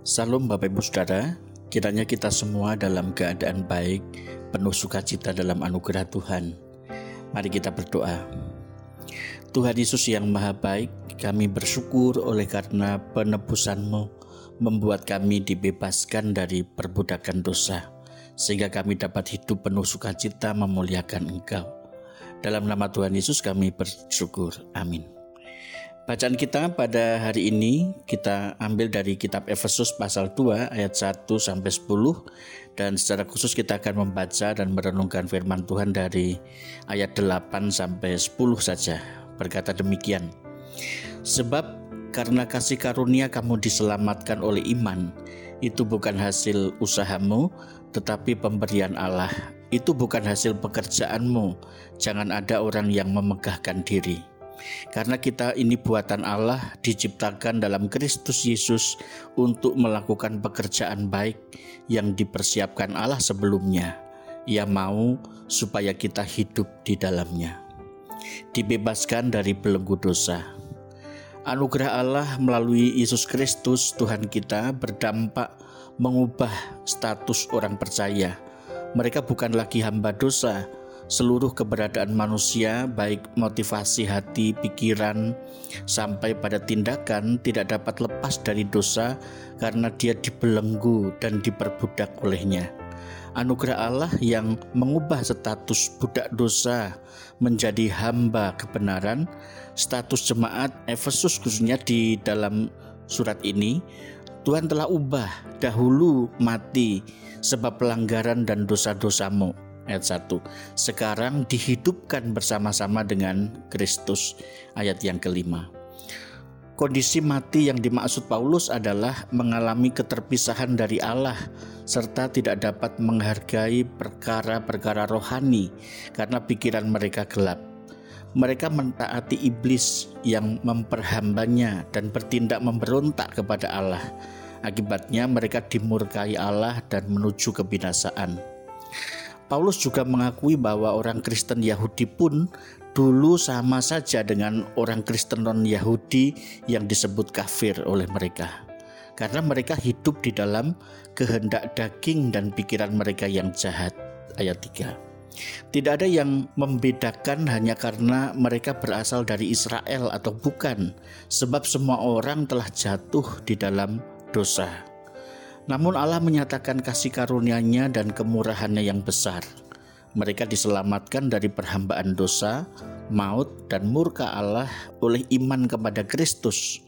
Salam Bapak Ibu Saudara, kiranya kita semua dalam keadaan baik, penuh sukacita dalam anugerah Tuhan. Mari kita berdoa. Tuhan Yesus yang maha baik, kami bersyukur oleh karena penebusan-Mu membuat kami dibebaskan dari perbudakan dosa, sehingga kami dapat hidup penuh sukacita memuliakan Engkau. Dalam nama Tuhan Yesus kami bersyukur. Amin. Bacaan kita pada hari ini kita ambil dari kitab Efesus pasal 2 ayat 1 sampai 10 dan secara khusus kita akan membaca dan merenungkan firman Tuhan dari ayat 8 sampai 10 saja. Berkata demikian. Sebab karena kasih karunia kamu diselamatkan oleh iman, itu bukan hasil usahamu, tetapi pemberian Allah. Itu bukan hasil pekerjaanmu. Jangan ada orang yang memegahkan diri. Karena kita ini buatan Allah diciptakan dalam Kristus Yesus untuk melakukan pekerjaan baik yang dipersiapkan Allah sebelumnya. Ia mau supaya kita hidup di dalamnya. Dibebaskan dari belenggu dosa. Anugerah Allah melalui Yesus Kristus Tuhan kita berdampak mengubah status orang percaya. Mereka bukan lagi hamba dosa, seluruh keberadaan manusia, baik motivasi hati, pikiran, sampai pada tindakan, tidak dapat lepas dari dosa karena dia dibelenggu dan diperbudak olehnya. Anugerah Allah yang mengubah status budak dosa menjadi hamba kebenaran, status jemaat Efesus khususnya di dalam surat ini, Tuhan telah ubah dahulu mati sebab pelanggaran dan dosa-dosamu ayat 1. Sekarang dihidupkan bersama-sama dengan Kristus ayat yang kelima. Kondisi mati yang dimaksud Paulus adalah mengalami keterpisahan dari Allah serta tidak dapat menghargai perkara-perkara rohani karena pikiran mereka gelap. Mereka mentaati iblis yang memperhambanya dan bertindak memberontak kepada Allah. Akibatnya mereka dimurkai Allah dan menuju kebinasaan. Paulus juga mengakui bahwa orang Kristen Yahudi pun dulu sama saja dengan orang Kristen non-Yahudi yang disebut kafir oleh mereka. Karena mereka hidup di dalam kehendak daging dan pikiran mereka yang jahat. Ayat 3. Tidak ada yang membedakan hanya karena mereka berasal dari Israel atau bukan, sebab semua orang telah jatuh di dalam dosa. Namun Allah menyatakan kasih karunia-Nya dan kemurahannya yang besar. Mereka diselamatkan dari perhambaan dosa, maut, dan murka Allah oleh iman kepada Kristus.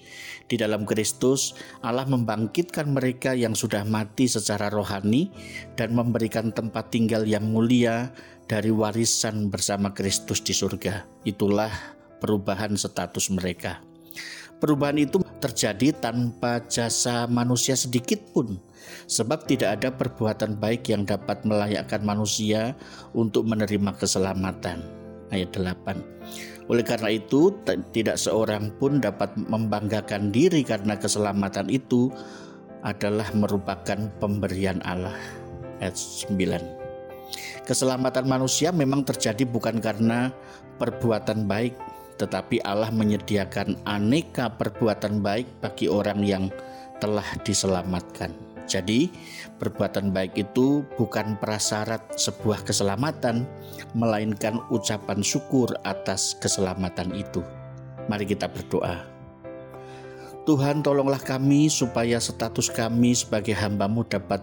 Di dalam Kristus, Allah membangkitkan mereka yang sudah mati secara rohani dan memberikan tempat tinggal yang mulia dari warisan bersama Kristus di surga. Itulah perubahan status mereka. Perubahan itu terjadi tanpa jasa manusia sedikit pun, sebab tidak ada perbuatan baik yang dapat melayakkan manusia untuk menerima keselamatan. Ayat 8. Oleh karena itu, tidak seorang pun dapat membanggakan diri karena keselamatan itu adalah merupakan pemberian Allah. Ayat 9. Keselamatan manusia memang terjadi bukan karena perbuatan baik tetapi Allah menyediakan aneka perbuatan baik bagi orang yang telah diselamatkan. Jadi, perbuatan baik itu bukan prasyarat sebuah keselamatan, melainkan ucapan syukur atas keselamatan itu. Mari kita berdoa. Tuhan tolonglah kami supaya status kami sebagai hambamu dapat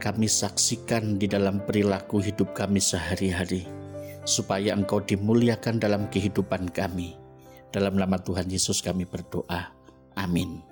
kami saksikan di dalam perilaku hidup kami sehari-hari supaya Engkau dimuliakan dalam kehidupan kami. Dalam nama Tuhan Yesus kami berdoa. Amin.